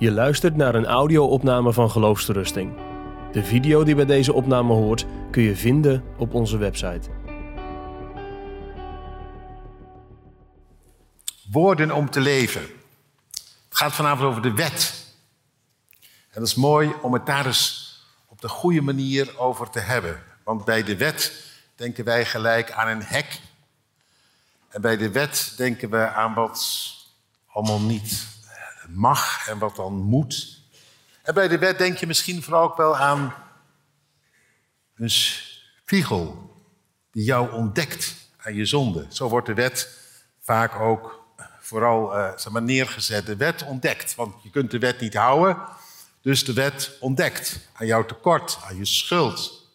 Je luistert naar een audio-opname van Geloofsterusting. De video die bij deze opname hoort kun je vinden op onze website. Woorden om te leven. Het gaat vanavond over de wet. En dat is mooi om het daar eens op de goede manier over te hebben. Want bij de wet denken wij gelijk aan een hek. En bij de wet denken we aan wat allemaal niet mag en wat dan moet. En bij de wet denk je misschien vooral ook wel aan een spiegel die jou ontdekt aan je zonde. Zo wordt de wet vaak ook vooral uh, zeg maar, neergezet. De wet ontdekt, want je kunt de wet niet houden. Dus de wet ontdekt aan jouw tekort, aan je schuld.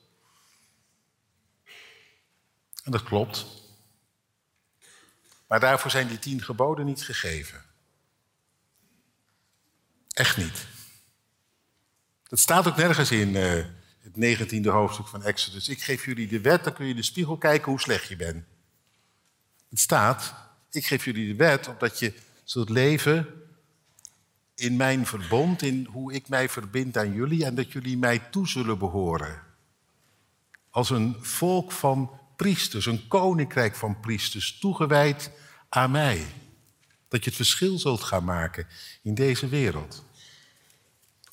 En dat klopt. Maar daarvoor zijn die tien geboden niet gegeven. Echt niet. Dat staat ook nergens in uh, het 19e hoofdstuk van Exodus. Ik geef jullie de wet, dan kun je in de spiegel kijken hoe slecht je bent. Het staat, ik geef jullie de wet omdat je zult leven in mijn verbond, in hoe ik mij verbind aan jullie en dat jullie mij toe zullen behoren. Als een volk van priesters, een koninkrijk van priesters, toegewijd aan mij. Dat je het verschil zult gaan maken in deze wereld.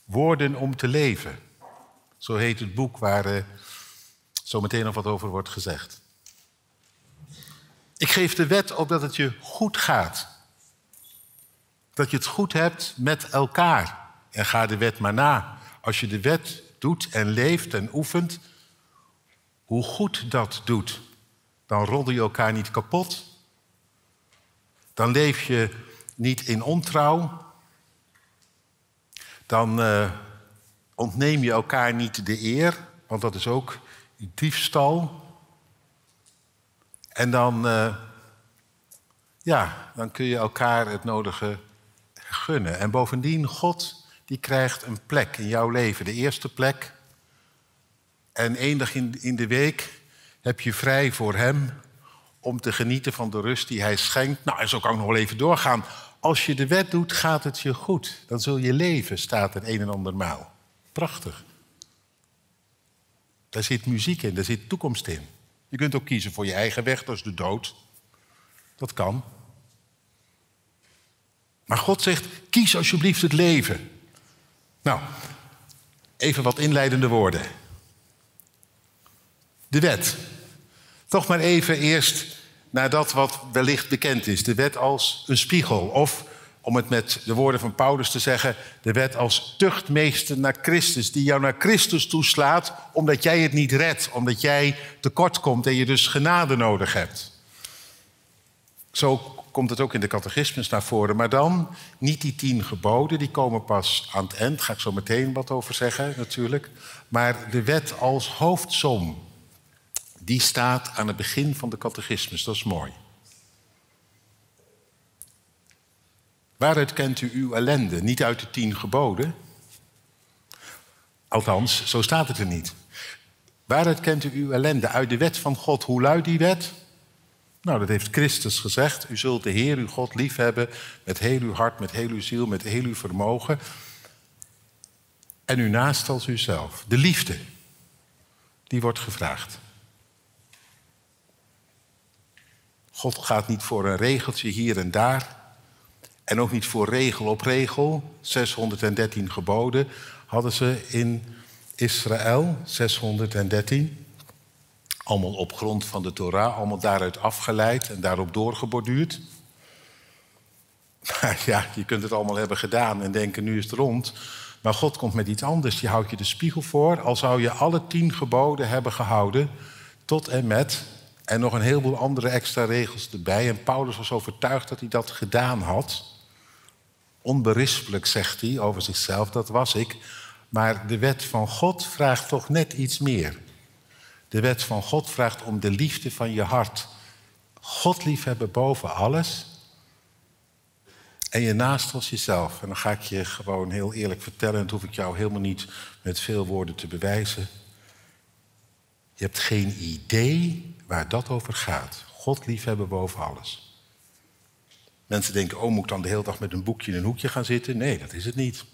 Woorden om te leven. Zo heet het boek waar uh, zo meteen nog wat over wordt gezegd. Ik geef de wet opdat het je goed gaat. Dat je het goed hebt met elkaar. En ga de wet maar na. Als je de wet doet en leeft en oefent, hoe goed dat doet, dan roddel je elkaar niet kapot. Dan leef je niet in ontrouw. Dan uh, ontneem je elkaar niet de eer, want dat is ook diefstal. En dan, uh, ja, dan kun je elkaar het nodige gunnen. En bovendien, God die krijgt een plek in jouw leven, de eerste plek. En één dag in, in de week heb je vrij voor Hem om te genieten van de rust die Hij schenkt. Nou, en zo kan ik nog wel even doorgaan. Als je de wet doet, gaat het je goed. Dan zul je leven, staat er een en ander maal. Prachtig. Daar zit muziek in, daar zit toekomst in. Je kunt ook kiezen voor je eigen weg, dat is de dood. Dat kan. Maar God zegt, kies alsjeblieft het leven. Nou, even wat inleidende woorden. De wet. Toch maar even eerst naar dat wat wellicht bekend is. De wet als een spiegel. Of, om het met de woorden van Paulus te zeggen, de wet als tuchtmeester naar Christus. Die jou naar Christus toeslaat omdat jij het niet redt. Omdat jij tekort komt en je dus genade nodig hebt. Zo komt het ook in de catechismus naar voren. Maar dan niet die tien geboden, die komen pas aan het eind. Daar ga ik zo meteen wat over zeggen natuurlijk. Maar de wet als hoofdsom die staat aan het begin van de catechismus. Dat is mooi. Waaruit kent u uw ellende? Niet uit de tien geboden. Althans, zo staat het er niet. Waaruit kent u uw ellende? Uit de wet van God. Hoe luidt die wet? Nou, dat heeft Christus gezegd. U zult de Heer uw God liefhebben met heel uw hart, met heel uw ziel, met heel uw vermogen. En uw naast als uzelf. De liefde, die wordt gevraagd. God gaat niet voor een regeltje hier en daar. En ook niet voor regel op regel. 613 geboden hadden ze in Israël. 613. Allemaal op grond van de Torah, allemaal daaruit afgeleid en daarop doorgeborduurd. Maar ja, je kunt het allemaal hebben gedaan en denken nu is het rond. Maar God komt met iets anders. Die houdt je de spiegel voor. Al zou je alle tien geboden hebben gehouden, tot en met en nog een heleboel andere extra regels erbij. En Paulus was overtuigd dat hij dat gedaan had. Onberispelijk zegt hij over zichzelf, dat was ik. Maar de wet van God vraagt toch net iets meer. De wet van God vraagt om de liefde van je hart. God liefhebben boven alles. En je naast als jezelf. En dan ga ik je gewoon heel eerlijk vertellen. En dat hoef ik jou helemaal niet met veel woorden te bewijzen. Je hebt geen idee waar dat over gaat. God liefhebben boven alles. Mensen denken, oh, moet ik dan de hele dag met een boekje in een hoekje gaan zitten? Nee, dat is het niet.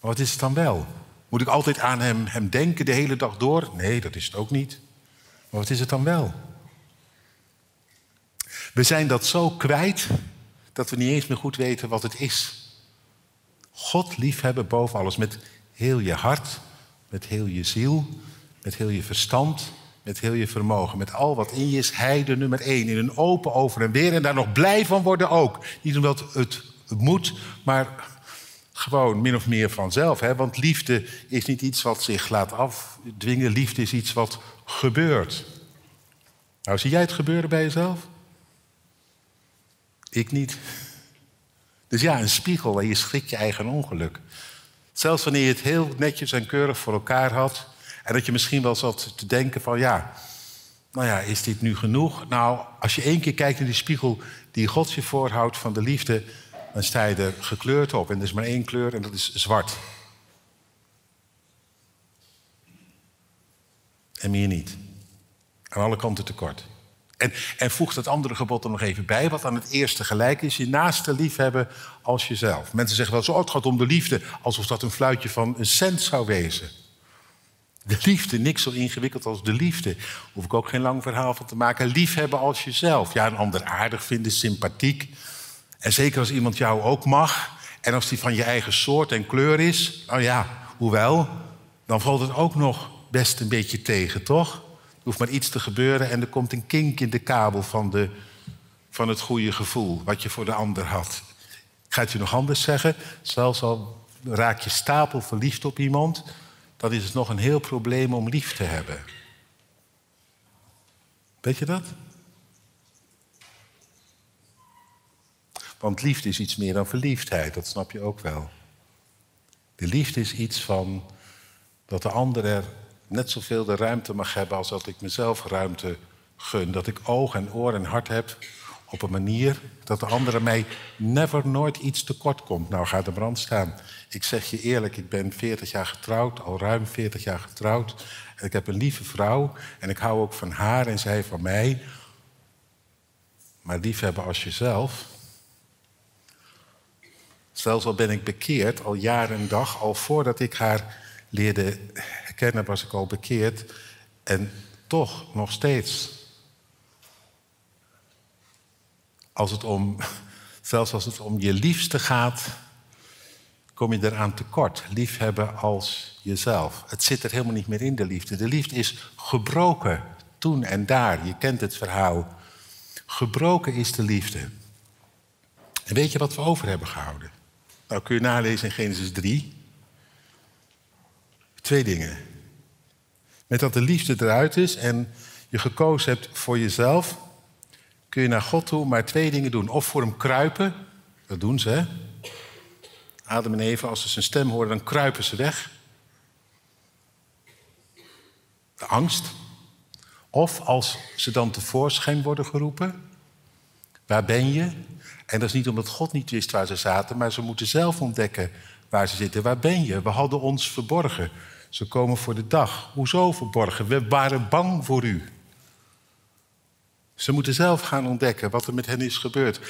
wat is het dan wel? Moet ik altijd aan hem, hem denken de hele dag door? Nee, dat is het ook niet. Maar wat is het dan wel? We zijn dat zo kwijt dat we niet eens meer goed weten wat het is. God liefhebben boven alles met heel je hart, met heel je ziel, met heel je verstand, met heel je vermogen, met al wat in je is, hij de nummer één. In een open over en weer en daar nog blij van worden ook. Niet omdat het moet, maar gewoon min of meer vanzelf. Hè? Want liefde is niet iets wat zich laat afdwingen, liefde is iets wat gebeurt. Nou, zie jij het gebeuren bij jezelf? Ik niet. Dus ja, een spiegel en je schrikt je eigen ongeluk. Zelfs wanneer je het heel netjes en keurig voor elkaar had. En dat je misschien wel zat te denken van ja, nou ja, is dit nu genoeg? Nou, als je één keer kijkt in die spiegel die God je voorhoudt van de liefde, dan sta je er gekleurd op. En er is maar één kleur en dat is zwart. En meer niet. Aan alle kanten tekort. En, en voeg dat andere gebod er nog even bij, wat aan het eerste gelijk is. Je naaste liefhebben als jezelf. Mensen zeggen wel zo, oh, het gaat om de liefde. Alsof dat een fluitje van een cent zou wezen. De liefde, niks zo ingewikkeld als de liefde. Hoef ik ook geen lang verhaal van te maken. Liefhebben als jezelf. Ja, een ander aardig vinden, sympathiek. En zeker als iemand jou ook mag. En als die van je eigen soort en kleur is. Nou ja, hoewel, dan valt het ook nog best een beetje tegen, toch? hoeft maar iets te gebeuren en er komt een kink in de kabel van, de, van het goede gevoel, wat je voor de ander had. Ik ga het je nog anders zeggen. Zelfs al raak je stapel verliefd op iemand, dan is het nog een heel probleem om lief te hebben. Weet je dat? Want liefde is iets meer dan verliefdheid, dat snap je ook wel. De liefde is iets van dat de ander er net zoveel de ruimte mag hebben als dat ik mezelf ruimte gun. Dat ik oog en oor en hart heb op een manier dat de andere mij never nooit iets tekort komt. Nou gaat de brand staan. Ik zeg je eerlijk, ik ben 40 jaar getrouwd, al ruim 40 jaar getrouwd. Ik heb een lieve vrouw en ik hou ook van haar en zij van mij. Maar liefhebben als jezelf. Zelfs al ben ik bekeerd, al jaren en dag, al voordat ik haar leerde kennen was ik al bekeerd. En toch nog steeds. Als het om, zelfs als het om je liefste gaat, kom je eraan tekort. Liefhebben als jezelf. Het zit er helemaal niet meer in, de liefde. De liefde is gebroken, toen en daar. Je kent het verhaal. Gebroken is de liefde. En weet je wat we over hebben gehouden? Nou kun je nalezen in Genesis 3. Twee dingen. Met dat de liefde eruit is en je gekozen hebt voor jezelf, kun je naar God toe maar twee dingen doen. Of voor hem kruipen, dat doen ze. Hè? Adam en Eva, als ze zijn stem horen, dan kruipen ze weg. De angst. Of als ze dan tevoorschijn worden geroepen. Waar ben je? En dat is niet omdat God niet wist waar ze zaten, maar ze moeten zelf ontdekken waar ze zitten. Waar ben je? We hadden ons verborgen. Ze komen voor de dag. Hoezo verborgen? We waren bang voor u. Ze moeten zelf gaan ontdekken wat er met hen is gebeurd.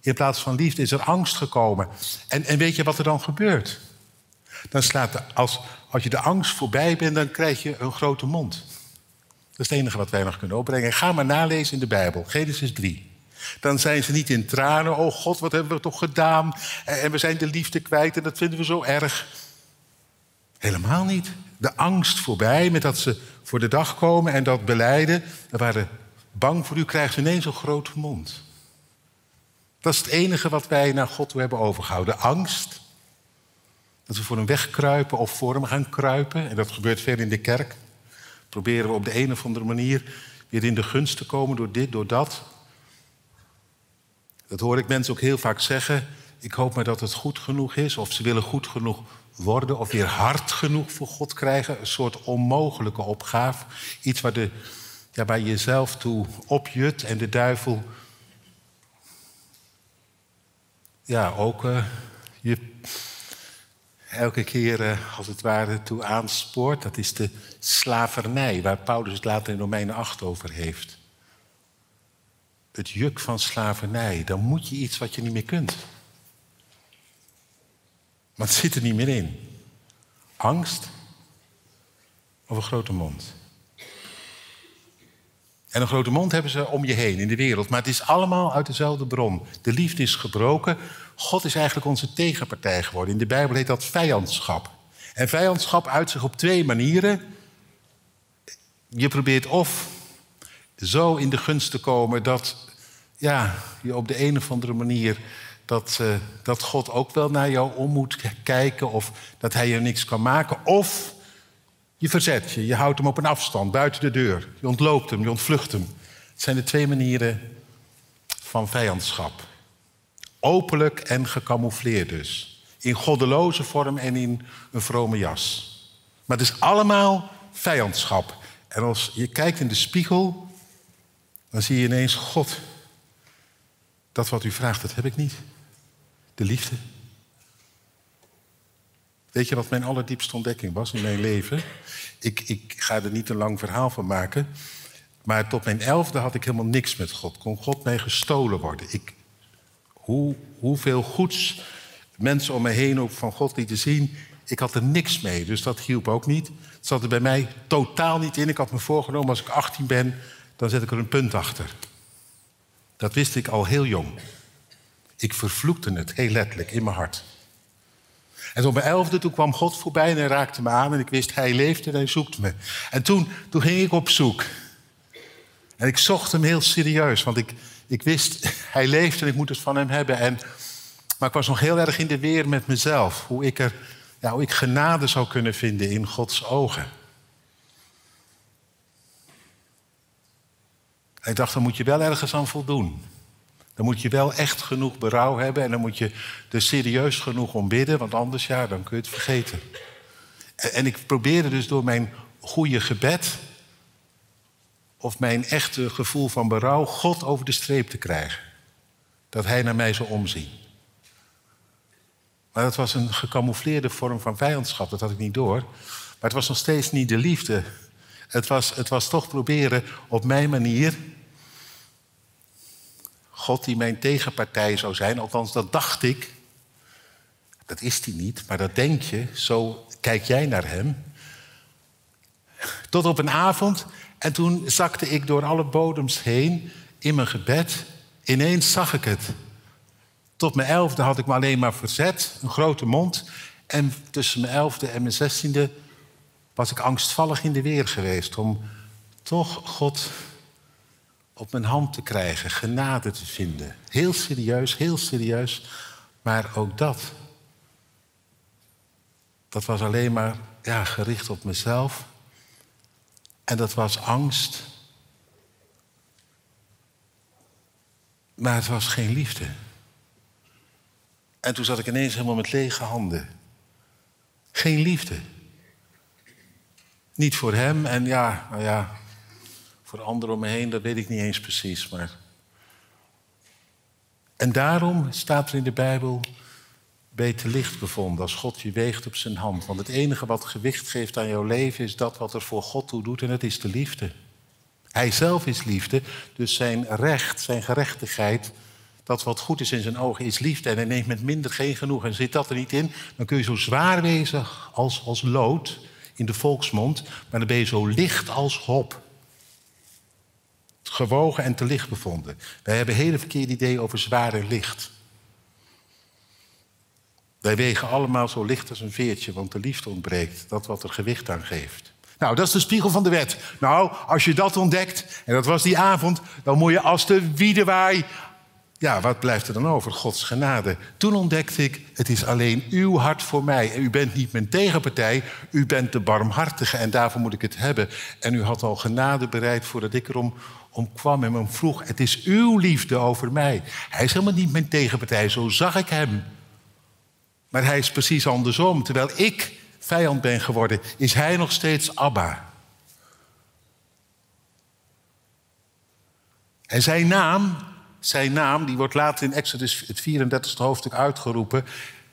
In plaats van liefde is er angst gekomen. En, en weet je wat er dan gebeurt? Dan slaat de, als, als je de angst voorbij bent, dan krijg je een grote mond. Dat is het enige wat wij nog kunnen opbrengen. Ga maar nalezen in de Bijbel, Genesis 3. Dan zijn ze niet in tranen. Oh God, wat hebben we toch gedaan? En we zijn de liefde kwijt en dat vinden we zo erg. Helemaal niet. De angst voorbij met dat ze voor de dag komen en dat beleiden. We waren bang voor u, krijgt ineens een grote mond. Dat is het enige wat wij naar God toe hebben overgehouden. Angst. Dat we voor hem wegkruipen of voor hem gaan kruipen. En dat gebeurt veel in de kerk. Proberen we op de een of andere manier weer in de gunst te komen door dit, door dat. Dat hoor ik mensen ook heel vaak zeggen. Ik hoop maar dat het goed genoeg is. Of ze willen goed genoeg worden of weer hard genoeg voor God krijgen. Een soort onmogelijke opgave. Iets waar, de, ja, je jezelf toe opjut en de duivel ja, ook uh, je elke keer uh, als het ware toe aanspoort. Dat is de slavernij, waar Paulus het later in Romeinen 8 over heeft. Het juk van slavernij. Dan moet je iets wat je niet meer kunt. Maar het zit er niet meer in. Angst of een grote mond? En een grote mond hebben ze om je heen in de wereld. Maar het is allemaal uit dezelfde bron. De liefde is gebroken. God is eigenlijk onze tegenpartij geworden. In de Bijbel heet dat vijandschap. En vijandschap uit zich op twee manieren. Je probeert of zo in de gunst te komen dat ja, je op de een of andere manier dat, uh, dat God ook wel naar jou om moet kijken of dat hij je niks kan maken. Of je verzet je, je houdt hem op een afstand, buiten de deur. Je ontloopt hem, je ontvlucht hem. Het zijn de twee manieren van vijandschap. Openlijk en gecamoufleerd dus. In goddeloze vorm en in een vrome jas. Maar het is allemaal vijandschap. En als je kijkt in de spiegel, dan zie je ineens God. Dat wat u vraagt, dat heb ik niet. De liefde. Weet je wat mijn allerdiepste ontdekking was in mijn leven? Ik, ik ga er niet een lang verhaal van maken. Maar tot mijn elfde had ik helemaal niks met God. Kon God mij gestolen worden? Ik, hoe, hoeveel goeds mensen om me heen ook van God lieten zien. Ik had er niks mee, dus dat hielp ook niet. Het zat er bij mij totaal niet in. Ik had me voorgenomen, als ik 18 ben, dan zet ik er een punt achter. Dat wist ik al heel jong. Ik vervloekte het heel letterlijk in mijn hart. En op mijn elfde, toen kwam God voorbij en hij raakte me aan. En ik wist, hij leeft en hij zoekt me. En toen, toen ging ik op zoek. En ik zocht hem heel serieus, want ik, ik wist, hij leeft en ik moet het van hem hebben. En, maar ik was nog heel erg in de weer met mezelf. Hoe ik, er, ja, hoe ik genade zou kunnen vinden in Gods ogen. En ik dacht, dan moet je wel ergens aan voldoen. Dan moet je wel echt genoeg berouw hebben en dan moet je er serieus genoeg om bidden, want anders ja, dan kun je het vergeten. En ik probeerde dus door mijn goede gebed of mijn echte gevoel van berouw God over de streep te krijgen. Dat hij naar mij zou omzien. Maar dat was een gecamoufleerde vorm van vijandschap, dat had ik niet door. Maar het was nog steeds niet de liefde. Het was, het was toch proberen op mijn manier God die mijn tegenpartij zou zijn. Althans, dat dacht ik. Dat is hij niet, maar dat denk je. Zo kijk jij naar hem. Tot op een avond. En toen zakte ik door alle bodems heen in mijn gebed. Ineens zag ik het. Tot mijn elfde had ik me alleen maar verzet, een grote mond. En tussen mijn elfde en mijn zestiende was ik angstvallig in de weer geweest om toch God op mijn hand te krijgen, genade te vinden. Heel serieus, heel serieus. Maar ook dat, dat was alleen maar ja, gericht op mezelf. En dat was angst. Maar het was geen liefde. En toen zat ik ineens helemaal met lege handen. Geen liefde. Niet voor hem en ja, nou ja, voor anderen om me heen, dat weet ik niet eens precies. Maar... En daarom staat er in de Bijbel, beter licht bevonden als God je weegt op zijn hand. Want het enige wat gewicht geeft aan jouw leven is dat wat er voor God toe doet en dat is de liefde. Hij zelf is liefde, dus zijn recht, zijn gerechtigheid, dat wat goed is in zijn ogen is liefde. En hij neemt met minder geen genoeg. En zit dat er niet in, dan kun je zo zwaar wezen als, als lood in de volksmond, maar dan ben je zo licht als hop gewogen en te licht bevonden. Wij hebben hele verkeerde ideeën over zwaar en licht. Wij wegen allemaal zo licht als een veertje, want de liefde ontbreekt. Dat wat er gewicht aan geeft. Nou, dat is de spiegel van de wet. Nou, als je dat ontdekt, en dat was die avond, dan moet je als de wiedewaai ja, wat blijft er dan over? Gods genade. Toen ontdekte ik, het is alleen uw hart voor mij. En u bent niet mijn tegenpartij, u bent de barmhartige en daarvoor moet ik het hebben. En u had al genade bereid voordat ik erom om kwam en hem vroeg, het is uw liefde over mij. Hij is helemaal niet mijn tegenpartij, zo zag ik hem. Maar hij is precies andersom. Terwijl ik vijand ben geworden, is hij nog steeds Abba. En zijn naam zijn naam, die wordt later in Exodus het 34e hoofdstuk uitgeroepen.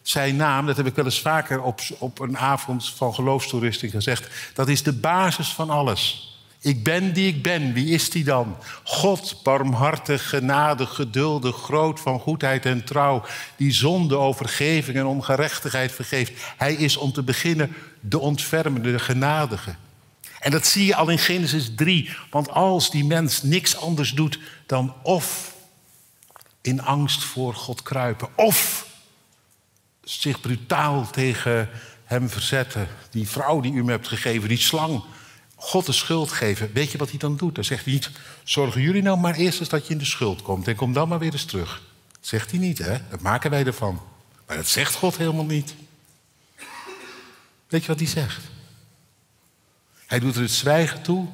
Zijn naam, dat heb ik wel eens vaker op, op een avond van geloofstoeristing gezegd, dat is de basis van alles. Ik ben die ik ben. Wie is die dan? God, barmhartig, genadig, geduldig, groot van goedheid en trouw, die zonde, overgeving en ongerechtigheid vergeeft. Hij is om te beginnen de ontfermende, de genadige. En dat zie je al in Genesis 3. Want als die mens niks anders doet dan of in angst voor God kruipen, of zich brutaal tegen hem verzetten, die vrouw die u me hebt gegeven, die slang, God de schuld geven. Weet je wat hij dan doet? Dan zegt hij niet: Zorgen jullie nou maar eerst eens dat je in de schuld komt en kom dan maar weer eens terug. Dat zegt hij niet, hè? Dat maken wij ervan. Maar dat zegt God helemaal niet. Weet je wat hij zegt? Hij doet er het zwijgen toe.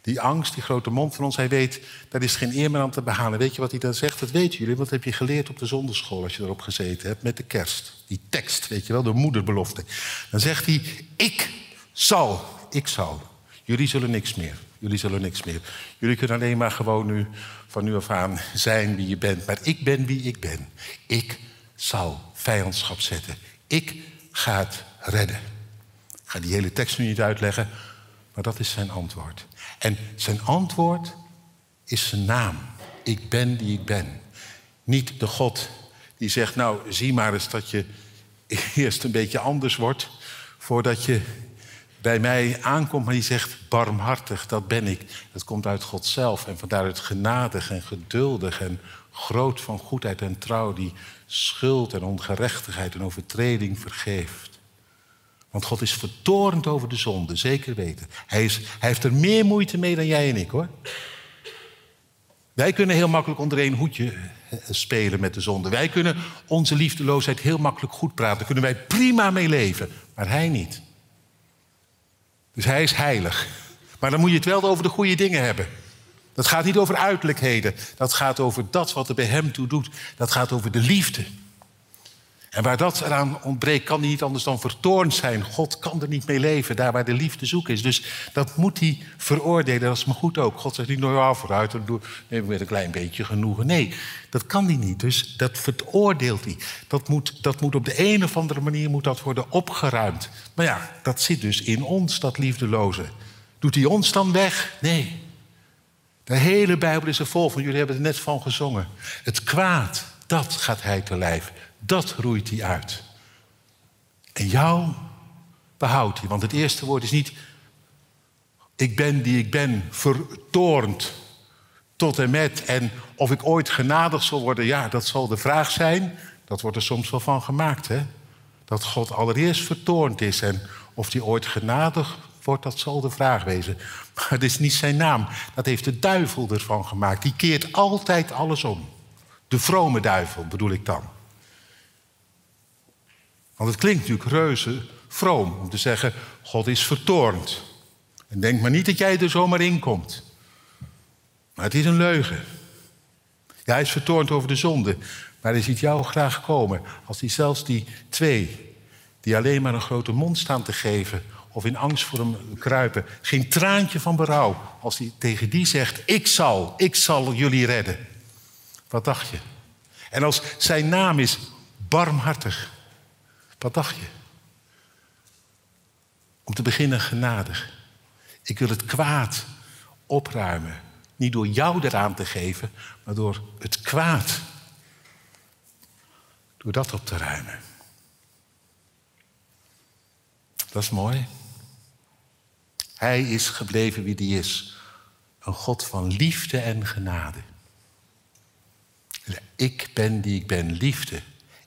Die angst, die grote mond van ons, hij weet, daar is geen eer meer aan te behalen. Weet je wat hij dan zegt? Dat weten jullie, want dat heb je geleerd op de zonderschool als je erop gezeten hebt met de kerst. Die tekst, weet je wel, de moederbelofte. Dan zegt hij, ik zal, ik zal. Jullie zullen niks meer. Jullie zullen niks meer. Jullie kunnen alleen maar gewoon nu, van nu af aan, zijn wie je bent. Maar ik ben wie ik ben. Ik zal vijandschap zetten. Ik ga het redden. Ik ga die hele tekst nu niet uitleggen, maar dat is zijn antwoord. En zijn antwoord is zijn naam. Ik ben die ik ben. Niet de God die zegt, nou zie maar eens dat je eerst een beetje anders wordt voordat je bij mij aankomt, maar die zegt barmhartig, dat ben ik. Dat komt uit God zelf en vandaar het genadig en geduldig en groot van goedheid en trouw, die schuld en ongerechtigheid en overtreding vergeeft. Want God is vertorend over de zonde, zeker weten. Hij, is, hij heeft er meer moeite mee dan jij en ik hoor. Wij kunnen heel makkelijk onder één hoedje eh, spelen met de zonde. Wij kunnen onze liefdeloosheid heel makkelijk goed praten. Daar kunnen wij prima mee leven. Maar hij niet. Dus hij is heilig. Maar dan moet je het wel over de goede dingen hebben. Dat gaat niet over uiterlijkheden. Dat gaat over dat wat er bij hem toe doet. Dat gaat over de liefde. En waar dat eraan ontbreekt, kan hij niet anders dan vertoornd zijn. God kan er niet mee leven, daar waar de liefde zoek is. Dus dat moet hij veroordelen, dat is me goed ook. God zegt niet, nou ja, vooruit, dan neem ik met een klein beetje genoegen. Nee, dat kan hij niet, dus dat veroordeelt hij. Dat moet, dat moet op de een of andere manier moet dat worden opgeruimd. Maar ja, dat zit dus in ons, dat liefdeloze. Doet hij ons dan weg? Nee. De hele Bijbel is er vol van, jullie hebben er net van gezongen. Het kwaad, dat gaat hij te lijf. Dat roeit hij uit. En jou behoudt hij. Want het eerste woord is niet ik ben die ik ben, vertoornd tot en met. En of ik ooit genadig zal worden, ja, dat zal de vraag zijn. Dat wordt er soms wel van gemaakt, hè? Dat God allereerst vertoornd is. En of hij ooit genadig wordt, dat zal de vraag wezen. Maar het is niet zijn naam. Dat heeft de duivel ervan gemaakt. Die keert altijd alles om. De vrome duivel bedoel ik dan. Want het klinkt natuurlijk reuze vroom om te zeggen: God is vertoornd. En denk maar niet dat jij er zomaar in komt. Maar het is een leugen. Ja, hij is vertoornd over de zonde. Maar hij ziet jou graag komen. Als hij zelfs die twee, die alleen maar een grote mond staan te geven. of in angst voor hem kruipen. geen traantje van berouw. als hij tegen die zegt: Ik zal, ik zal jullie redden. Wat dacht je? En als zijn naam is barmhartig. Wat dacht je? Om te beginnen genadig. Ik wil het kwaad opruimen. Niet door jou eraan te geven, maar door het kwaad. Door dat op te ruimen. Dat is mooi. Hij is gebleven wie hij is. Een God van liefde en genade. Ik ben die ik ben, liefde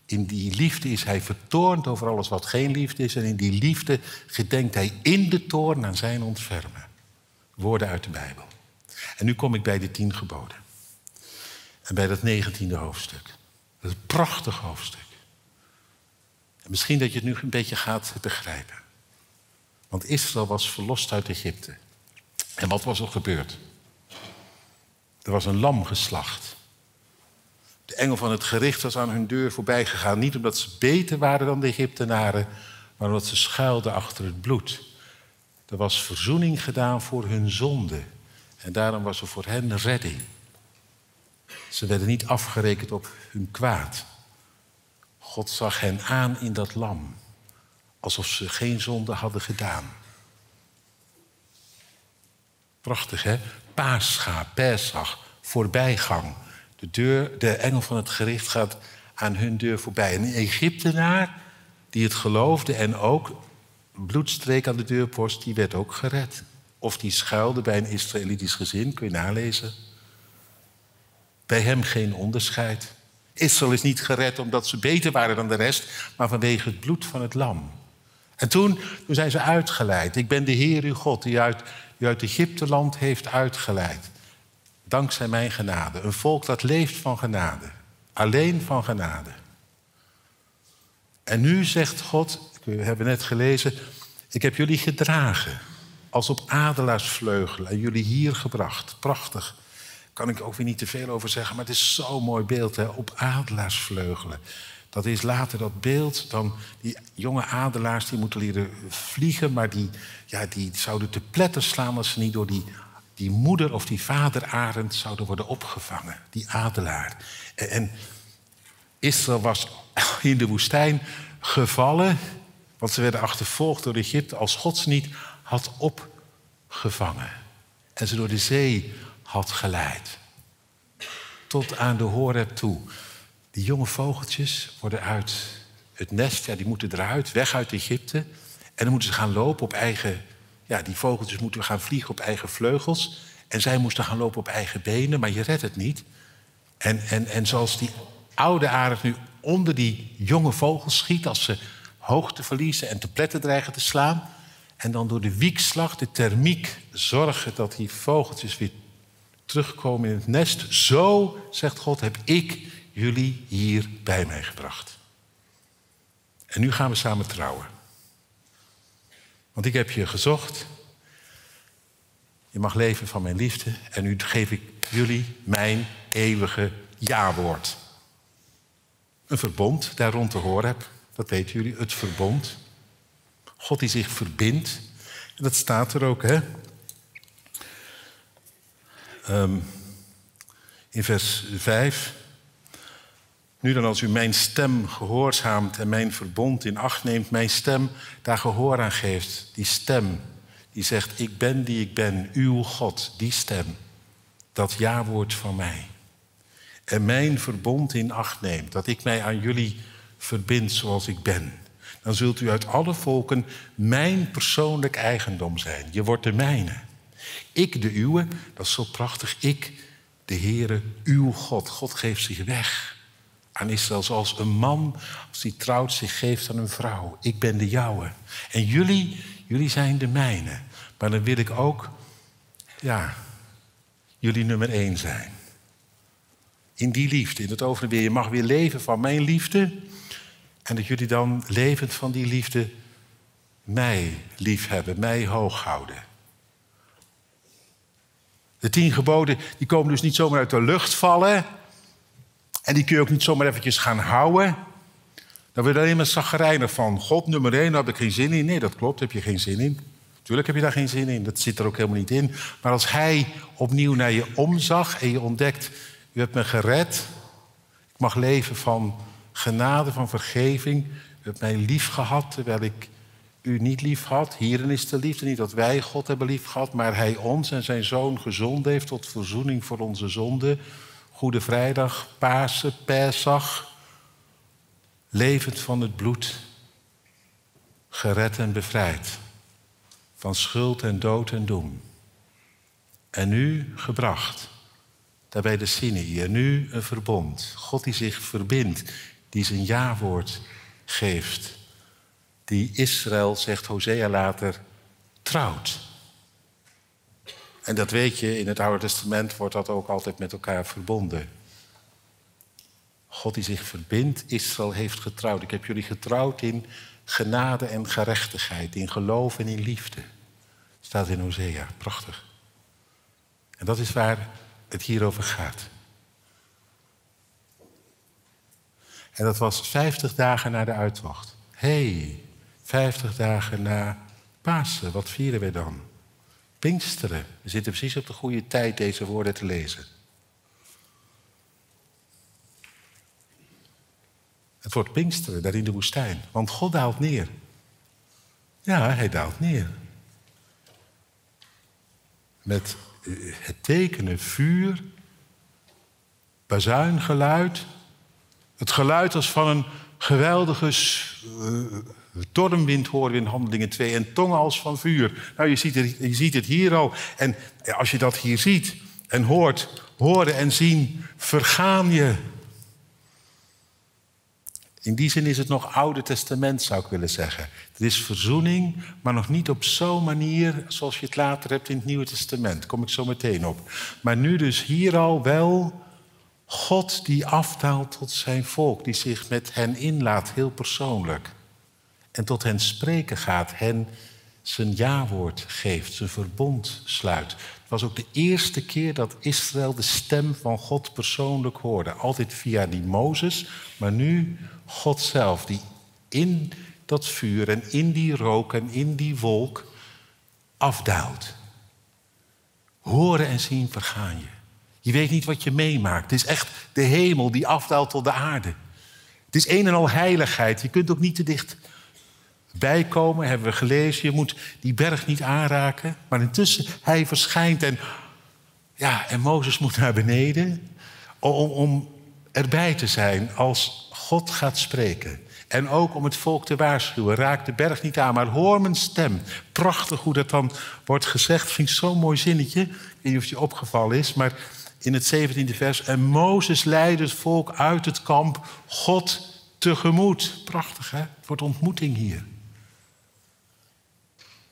in die liefde is hij vertoornd over alles wat geen liefde is. En in die liefde gedenkt hij in de toorn aan zijn ontfermen. Woorden uit de Bijbel. En nu kom ik bij de tien geboden. En bij dat negentiende hoofdstuk. Dat is een prachtig hoofdstuk. En misschien dat je het nu een beetje gaat begrijpen. Want Israël was verlost uit Egypte. En wat was er gebeurd? Er was een lam geslacht. De engel van het gericht was aan hun deur voorbij gegaan. Niet omdat ze beter waren dan de Egyptenaren, maar omdat ze schuilden achter het bloed. Er was verzoening gedaan voor hun zonde. En daarom was er voor hen redding. Ze werden niet afgerekend op hun kwaad. God zag hen aan in dat lam, alsof ze geen zonde hadden gedaan. Prachtig, hè? Paascha, Pesach, voorbijgang. De, deur, de engel van het gericht gaat aan hun deur voorbij. En een Egyptenaar die het geloofde en ook bloedstreek aan de deurpost, die werd ook gered. Of die schuilde bij een Israëlitisch gezin, kun je nalezen. Bij hem geen onderscheid. Israël is niet gered omdat ze beter waren dan de rest, maar vanwege het bloed van het lam. En toen, toen zijn ze uitgeleid. Ik ben de Heer uw God die uit, uit Egypteland heeft uitgeleid. Dankzij mijn genade. Een volk dat leeft van genade. Alleen van genade. En nu zegt God, we hebben net gelezen, ik heb jullie gedragen als op adelaarsvleugelen en jullie hier gebracht. Prachtig. Kan ik ook weer niet te veel over zeggen, maar het is zo'n mooi beeld, hè? op adelaarsvleugelen. Dat is later dat beeld, dan die jonge adelaars die moeten leren vliegen, maar die, ja, die zouden te pletter slaan als ze niet door die, die moeder of die vaderarend zouden worden opgevangen. Die adelaar. En, Israël was in de woestijn gevallen, want ze werden achtervolgd door Egypte als God ze niet had opgevangen. En ze door de zee had geleid. Tot aan de Horeb toe. Die jonge vogeltjes worden uit het nest, ja, die moeten eruit, weg uit Egypte. En dan moeten ze gaan lopen op eigen... Ja, die vogeltjes moeten gaan vliegen op eigen vleugels. En zij moesten gaan lopen op eigen benen, maar je redt het niet. En, en, en zoals die oude arend nu onder die jonge vogels schiet... als ze hoogte verliezen en te pletten dreigen te slaan... en dan door de wiekslag, de thermiek, zorgen dat die vogeltjes weer terugkomen in het nest. Zo, zegt God, heb ik jullie hier bij mij gebracht. En nu gaan we samen trouwen. Want ik heb je gezocht. Je mag leven van mijn liefde. En nu geef ik jullie mijn eeuwige ja-woord. Een verbond daar rond te horen heb. Dat weten jullie, het verbond. God die zich verbindt. En dat staat er ook, hè? Um, in vers 5. Nu dan als u mijn stem gehoorzaamt en mijn verbond in acht neemt, mijn stem daar gehoor aan geeft. Die stem die zegt, ik ben die ik ben, uw God, die stem. Dat ja-woord van mij. En mijn verbond in acht neemt, dat ik mij aan jullie verbind zoals ik ben. Dan zult u uit alle volken mijn persoonlijk eigendom zijn. Je wordt de mijne. Ik de uwe, dat is zo prachtig. Ik, de Heere, uw God. God geeft zich weg aan Israël zoals een man, als hij trouwt, zich geeft aan een vrouw. Ik ben de jouwe. En jullie, jullie zijn de mijne. Maar dan wil ik ook, ja, jullie nummer één zijn. In die liefde, in het overweer. Je mag weer leven van mijn liefde. En dat jullie dan levend van die liefde mij lief hebben, mij hoog houden. De tien geboden die komen dus niet zomaar uit de lucht vallen. En die kun je ook niet zomaar eventjes gaan houden. Dan word je alleen maar zaggerijnig van. God nummer één, daar heb ik geen zin in. Nee, dat klopt, daar heb je geen zin in. Tuurlijk heb je daar geen zin in, dat zit er ook helemaal niet in. Maar als hij opnieuw naar je omzag en je ontdekt... u hebt me gered, ik mag leven van genade, van vergeving... u hebt mij lief gehad terwijl ik u niet lief had. Hierin is de liefde niet dat wij God hebben lief gehad, maar Hij ons en zijn Zoon gezond heeft tot verzoening voor onze zonden. Goede Vrijdag, Pasen, Pesach. Levend van het bloed, gered en bevrijd. Van schuld en dood en doem. En nu gebracht, daarbij de Sinai. En nu een verbond. God die zich verbindt, die zijn ja-woord geeft die Israël, zegt Hosea later, trouwt. En dat weet je, in het Oude Testament wordt dat ook altijd met elkaar verbonden. God die zich verbindt, Israël heeft getrouwd. Ik heb jullie getrouwd in genade en gerechtigheid, in geloof en in liefde. Staat in Hosea, prachtig. En dat is waar het hier over gaat. En dat was vijftig dagen na de uittocht. hey, Vijftig dagen na Pasen, wat vieren we dan? Pinksteren. We zitten precies op de goede tijd deze woorden te lezen. Het wordt Pinksteren, daar in de woestijn. Want God daalt neer. Ja, hij daalt neer. met eh, het tekenen vuur, bazuingeluid. Het geluid als van een geweldige stormwind horen we in Handelingen 2 en tongen als van vuur. Nou, je ziet, het, je ziet het hier al. En als je dat hier ziet en hoort, horen en zien, vergaan je. In die zin is het nog Oude Testament, zou ik willen zeggen. Het is verzoening, maar nog niet op zo'n manier zoals je het later hebt in het Nieuwe Testament. Daar kom ik zo meteen op. Maar nu dus hier al wel God die afdaalt tot zijn volk, die zich met hen inlaat, heel persoonlijk. En tot hen spreken gaat, hen zijn jawoord geeft, zijn verbond sluit. Het was ook de eerste keer dat Israël de stem van God persoonlijk hoorde. Altijd via die Mozes, maar nu God zelf, die in dat vuur en in die rook en in die wolk afdaalt. Horen en zien vergaan je. Je weet niet wat je meemaakt. Het is echt de hemel die afdaalt tot de aarde. Het is een en al heiligheid. Je kunt ook niet te dicht bijkomen, hebben we gelezen. Je moet die berg niet aanraken. Maar intussen, hij verschijnt en, ja, en Mozes moet naar beneden om, om erbij te zijn als God gaat spreken. En ook om het volk te waarschuwen. Raak de berg niet aan, maar hoor mijn stem. Prachtig hoe dat dan wordt gezegd. Vind ik zo'n mooi zinnetje. Ik weet niet of het je opgevallen is, maar in het 17e vers. En Mozes leidde het volk uit het kamp God tegemoet. Prachtig hè? Het wordt ontmoeting hier.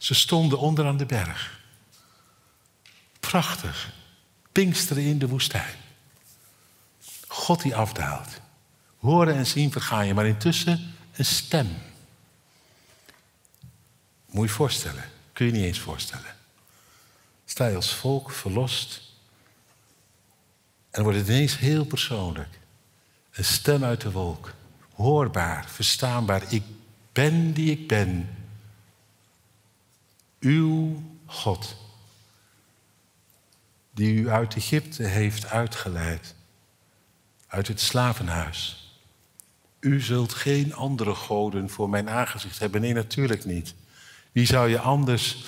Ze stonden onder aan de berg. Prachtig. Pinksteren in de woestijn. God die afdaalt. Horen en zien vergaan je, maar intussen een stem. Moet je voorstellen. Kun je niet eens voorstellen. Sta je als volk verlost. En wordt het ineens heel persoonlijk. Een stem uit de wolk. Hoorbaar, verstaanbaar. Ik ben die ik ben. Uw God. Die u uit Egypte heeft uitgeleid. Uit het slavenhuis. U zult geen andere goden voor mijn aangezicht hebben. Nee, natuurlijk niet. Wie zou je anders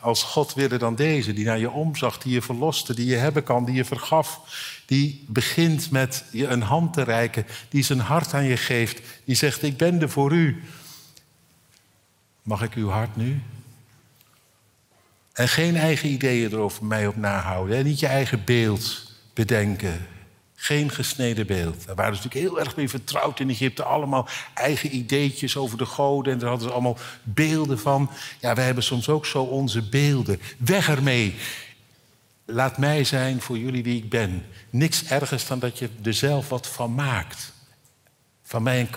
als God willen dan deze, die naar je omzag, die je verloste, die je hebben kan, die je vergaf, die begint met je een hand te reiken, die zijn hart aan je geeft, die zegt: Ik ben er voor u. Mag ik uw hart nu? En geen eigen ideeën erover mij op nahouden. Hè? Niet je eigen beeld bedenken. Geen gesneden beeld. Daar waren ze natuurlijk heel erg mee vertrouwd in Egypte. Allemaal eigen ideetjes over de goden. En daar hadden ze allemaal beelden van. Ja, wij hebben soms ook zo onze beelden. Weg ermee. Laat mij zijn voor jullie wie ik ben. Niks ergers dan dat je er zelf wat van maakt. Van mij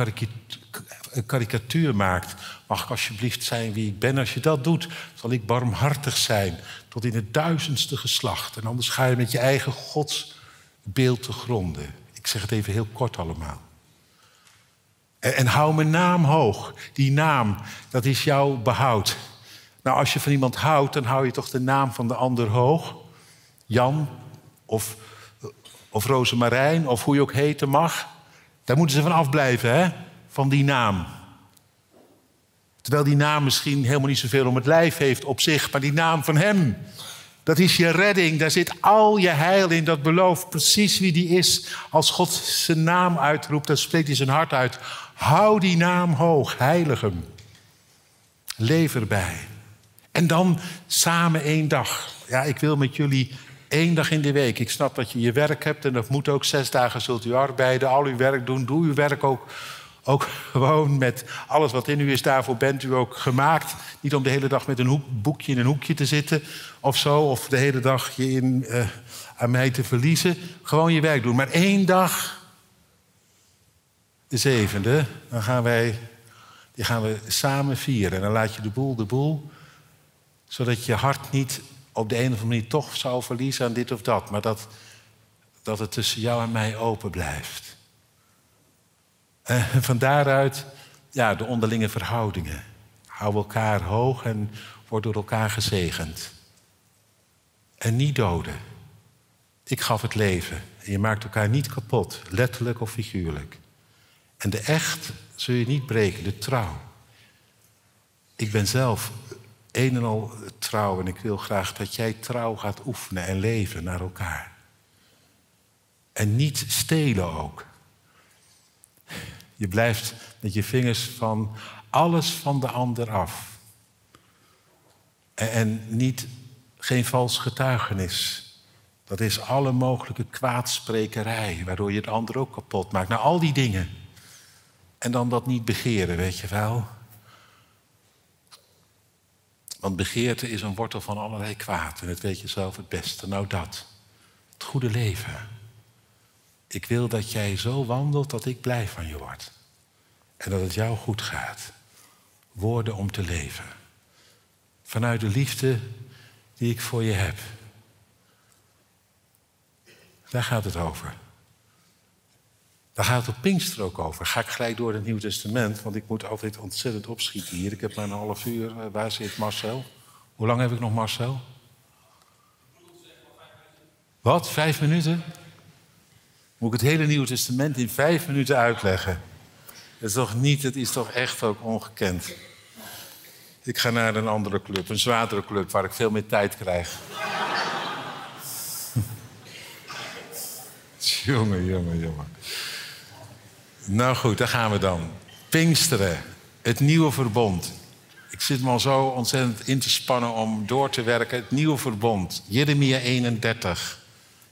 een, karikatuur maakt. Mag ik alsjeblieft zijn wie ik ben? Als je dat doet, zal ik barmhartig zijn. Tot in het duizendste geslacht. En anders ga je met je eigen gods beeld te gronden. Ik zeg het even heel kort allemaal. En, en hou mijn naam hoog. Die naam, dat is jouw behoud. Nou, als je van iemand houdt, dan hou je toch de naam van de ander hoog. Jan of, of Rosemarijn of hoe je ook heten mag. Daar moeten ze van afblijven, hè? Van die naam. Terwijl die naam misschien helemaal niet zoveel om het lijf heeft op zich, maar die naam van hem, dat is je redding. Daar zit al je heil in. Dat belooft precies wie die is. Als God zijn naam uitroept, dan spreekt hij zijn hart uit. Hou die naam hoog. Heilig hem. Leef erbij. En dan samen één dag. Ja, ik wil met jullie één dag in de week. Ik snap dat je je werk hebt en dat moet ook. Zes dagen zult u arbeiden, al uw werk doen. Doe uw werk ook ook gewoon met alles wat in u is, daarvoor bent u ook gemaakt. Niet om de hele dag met een boekje in een hoekje te zitten of zo. Of de hele dag je in, uh, aan mij te verliezen. Gewoon je werk doen. Maar één dag, de zevende, dan gaan wij, die gaan we samen vieren. En dan laat je de boel de boel. Zodat je hart niet op de een of andere manier toch zou verliezen aan dit of dat. Maar dat, dat het tussen jou en mij open blijft. En van daaruit ja, de onderlinge verhoudingen. Hou elkaar hoog en word door elkaar gezegend. En niet doden. Ik gaf het leven. En je maakt elkaar niet kapot, letterlijk of figuurlijk. En de echt zul je niet breken, de trouw. Ik ben zelf een en al trouw. En ik wil graag dat jij trouw gaat oefenen en leven naar elkaar. En niet stelen ook. Je blijft met je vingers van alles van de ander af. En, niet, geen vals getuigenis. Dat is alle mogelijke kwaadsprekerij, waardoor je het ander ook kapot maakt. Nou, al die dingen. En dan dat niet begeren, weet je wel. Want begeerte is een wortel van allerlei kwaad. En dat weet je zelf het beste. Nou dat. Het goede leven. Ik wil dat jij zo wandelt dat ik blij van je word. En dat het jou goed gaat. Woorden om te leven. Vanuit de liefde die ik voor je heb. Daar gaat het over. Daar gaat het op Pinkster ook over. Ga ik gelijk door het Nieuw Testament, want ik moet altijd ontzettend opschieten hier. Ik heb maar een half uur. Eh, waar zit Marcel? Hoe lang heb ik nog, Marcel? Wat? Vijf minuten? Moet ik het hele Nieuwe Testament in vijf minuten uitleggen? Dat is toch niet, het is toch echt ook ongekend. Ik ga naar een andere club, een zwaardere club, waar ik veel meer tijd krijg. jongen, jongen, jongen. Nou goed, daar gaan we dan. Pinksteren, het nieuwe verbond. Ik zit me al zo ontzettend in te spannen om door te werken. Het nieuwe verbond, Jeremia 31,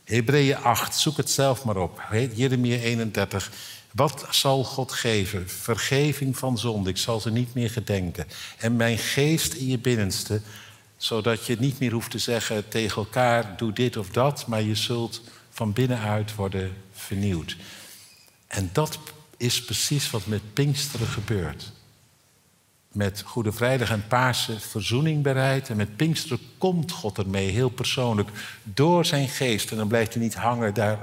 Hebreeën 8, zoek het zelf maar op. Jeremia 31. Wat zal God geven? Vergeving van zonde. Ik zal ze niet meer gedenken. En mijn geest in je binnenste, zodat je niet meer hoeft te zeggen tegen elkaar: doe dit of dat, maar je zult van binnenuit worden vernieuwd. En dat is precies wat met Pinksteren gebeurt. Met Goede Vrijdag en Pasen verzoening bereid. En met Pinksteren komt God ermee, heel persoonlijk, door zijn geest. En dan blijft hij niet hangen daar,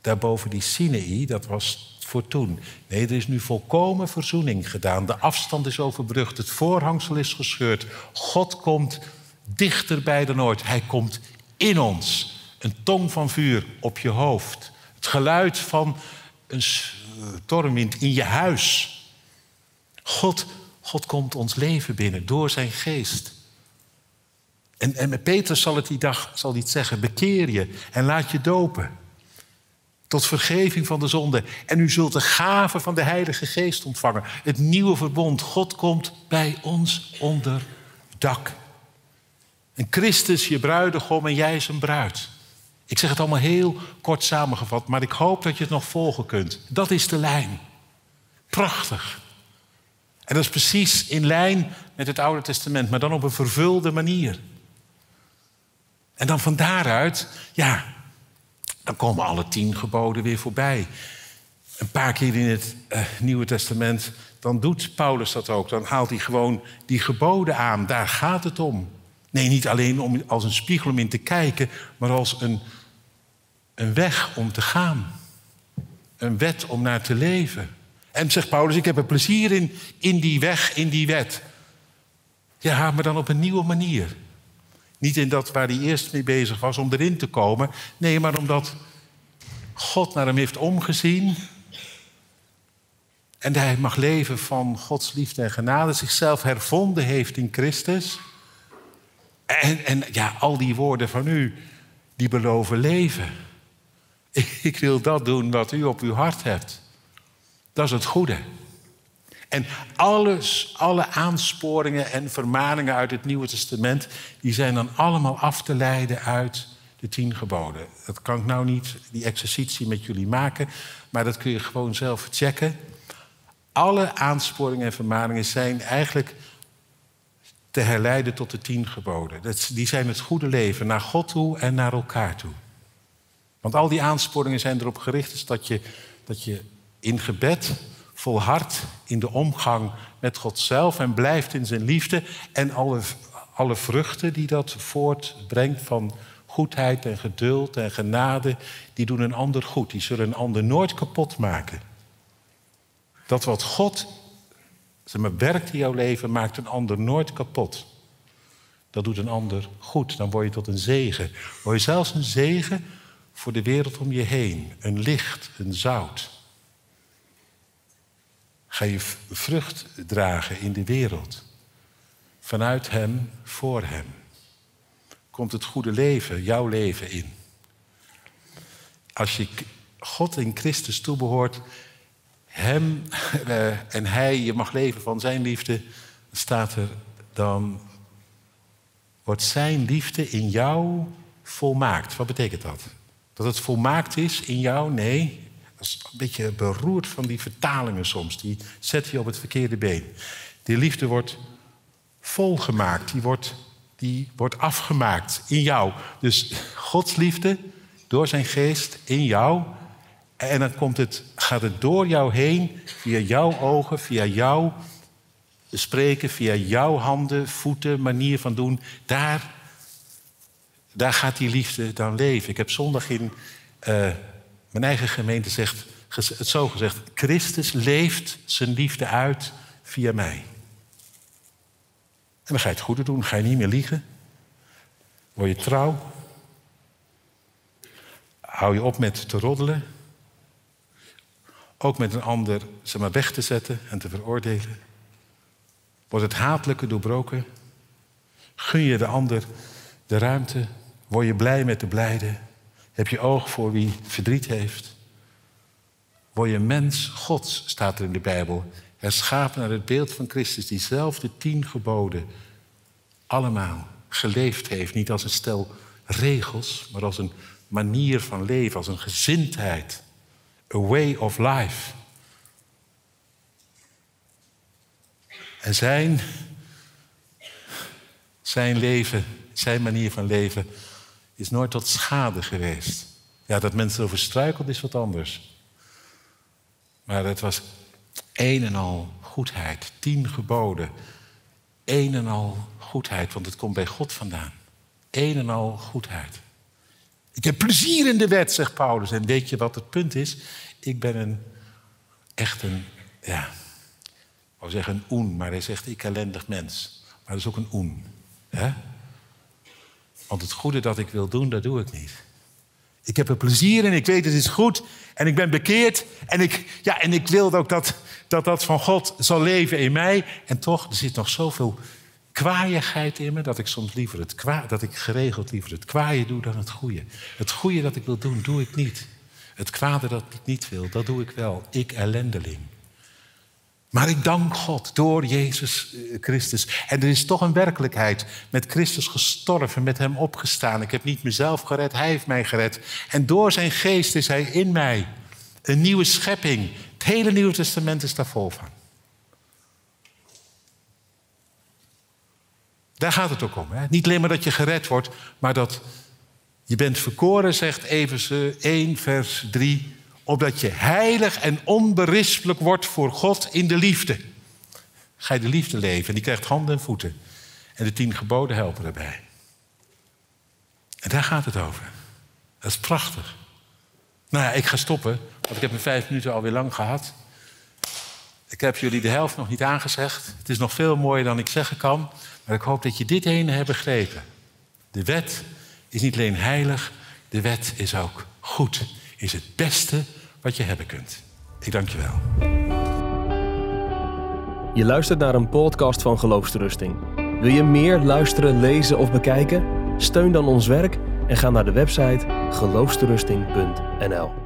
daar boven die Sinai. Dat was voor toen. Nee, er is nu volkomen verzoening gedaan. De afstand is overbrugd. Het voorhangsel is gescheurd. God komt dichterbij dan ooit. Hij komt in ons. Een tong van vuur op je hoofd. Het geluid van een stormwind in je huis. God, God komt ons leven binnen door zijn geest. En, en met Petrus zal het die dag zal hij zeggen: bekeer je en laat je dopen. Tot vergeving van de zonde. En u zult de gave van de Heilige Geest ontvangen. Het nieuwe verbond. God komt bij ons onder dak. En Christus, je bruidegom en jij zijn bruid. Ik zeg het allemaal heel kort samengevat, maar ik hoop dat je het nog volgen kunt. Dat is de lijn. Prachtig. En dat is precies in lijn met het Oude Testament, maar dan op een vervulde manier. En dan van daaruit, ja, dan komen alle tien geboden weer voorbij. Een paar keer in het uh, Nieuwe Testament, dan doet Paulus dat ook. Dan haalt hij gewoon die geboden aan. Daar gaat het om. Nee, niet alleen om, als een spiegel om in te kijken, maar als een, een weg om te gaan. Een wet om naar te leven. En zegt Paulus, ik heb er plezier in, in die weg, in die wet. Ja, maar dan op een nieuwe manier. Niet in dat waar hij eerst mee bezig was om erin te komen. Nee, maar omdat God naar hem heeft omgezien. En hij mag leven van Gods liefde en genade. Zichzelf hervonden heeft in Christus. En, en ja, al die woorden van u, die beloven leven. Ik wil dat doen wat u op uw hart hebt. Dat is het goede. En alles, alle aansporingen en vermaningen uit het Nieuwe Testament, die zijn dan allemaal af te leiden uit de tien geboden. Dat kan ik nou niet, die exercitie met jullie maken, maar dat kun je gewoon zelf checken. Alle aansporingen en vermaningen zijn eigenlijk te herleiden tot de tien geboden. Die zijn het goede leven naar God toe en naar elkaar toe. Want al die aansporingen zijn erop gericht dat je, dat je in gebed volhardt in de omgang met God zelf en blijft in zijn liefde en alle, alle vruchten die dat voortbrengt van goedheid en geduld en genade, die doen een ander goed. Die zullen een ander nooit kapot maken. Dat wat God zeg maar, werkt in jouw leven, maakt een ander nooit kapot. Dat doet een ander goed. Dan word je tot een zegen. Word je zelfs een zegen voor de wereld om je heen. Een licht, een zout. Ga je vrucht dragen in de wereld. vanuit Hem, voor Hem. Komt het goede leven, jouw leven in. Als je God in Christus toebehoort, Hem eh, en Hij, je mag leven van Zijn liefde, staat er dan, wordt Zijn liefde in jou volmaakt. Wat betekent dat? Dat het volmaakt is in jou? Nee. Dat is een beetje beroerd van die vertalingen soms. Die zet je op het verkeerde been. Die liefde wordt volgemaakt. Die wordt, die wordt afgemaakt in jou. Dus Gods liefde door zijn geest in jou. En dan komt het, gaat het door jou heen, via jouw ogen, via jouw spreken, via jouw handen, voeten, manier van doen. Daar daar gaat die liefde dan leven. Ik heb zondag in uh, mijn eigen gemeente zegt, het zo gezegd: Christus leeft zijn liefde uit via mij. En dan ga je het goede doen, ga je niet meer liegen. Word je trouw. Hou je op met te roddelen. Ook met een ander zeg maar, weg te zetten en te veroordelen. Wordt het hatelijke doorbroken? Gun je de ander de ruimte Word je blij met de blijde? Heb je oog voor wie verdriet heeft? Word je mens Gods, staat er in de Bijbel. Herschapen naar het beeld van Christus, diezelfde tien geboden allemaal geleefd heeft. Niet als een stel regels, maar als een manier van leven, als een gezindheid. A way of life. En zijn, zijn leven, zijn manier van leven is nooit tot schade geweest. Ja, dat mensen over struikelt is wat anders. Maar het was een en al goedheid, tien geboden. Een en al goedheid, want het komt bij God vandaan. Een en al goedheid. Ik heb plezier in de wet, zegt Paulus. En weet je wat het punt is? Ik ben een, echt een, ja, ik wou zeggen een oen, maar hij zegt ik ellendig mens. Maar dat is ook een oen. Hè? Want het goede dat ik wil doen, dat doe ik niet. Ik heb er plezier in, ik weet het is goed en ik ben bekeerd. En ik, ja, en ik wil ook dat, dat dat van God zal leven in mij. En toch, er zit nog zoveel kwaaiigheid in me dat ik soms liever het kwa, dat ik geregeld liever het kwaaie doe dan het goede. Het goede dat ik wil doen, doe ik niet. Het kwade dat ik niet wil, dat doe ik wel. Ik ellendeling. Maar ik dank God door Jezus eh, Christus. En er is toch een werkelijkheid. Met Christus gestorven, met Hem opgestaan. Ik heb niet mezelf gered, Hij heeft mij gered. En door Zijn geest is Hij in mij. Een nieuwe schepping. Het hele Nieuwe Testament is daar vol van. Daar gaat het ook om. Hè? Niet alleen maar dat je gered wordt, maar dat je bent verkoren, zegt Efeze 1, vers 3 opdat je heilig en onberispelijk wordt voor God in de liefde. Ga je de liefde leven en die krijgt handen en voeten. En de tien geboden helpen erbij. En daar gaat het over. Dat is prachtig. Nou ja, ik ga stoppen, want ik heb in vijf minuten alweer lang gehad. Ik heb jullie de helft nog niet aangezegd. Het is nog veel mooier dan ik zeggen kan. Maar ik hoop dat je dit ene hebt begrepen. De wet is niet alleen heilig, de wet is ook goed. Is het beste wat je hebben kunt. Ik dank je wel. Je luistert naar een podcast van Geloofsterusting. Wil je meer luisteren, lezen of bekijken? Steun dan ons werk en ga naar de website geloofsterusting.nl.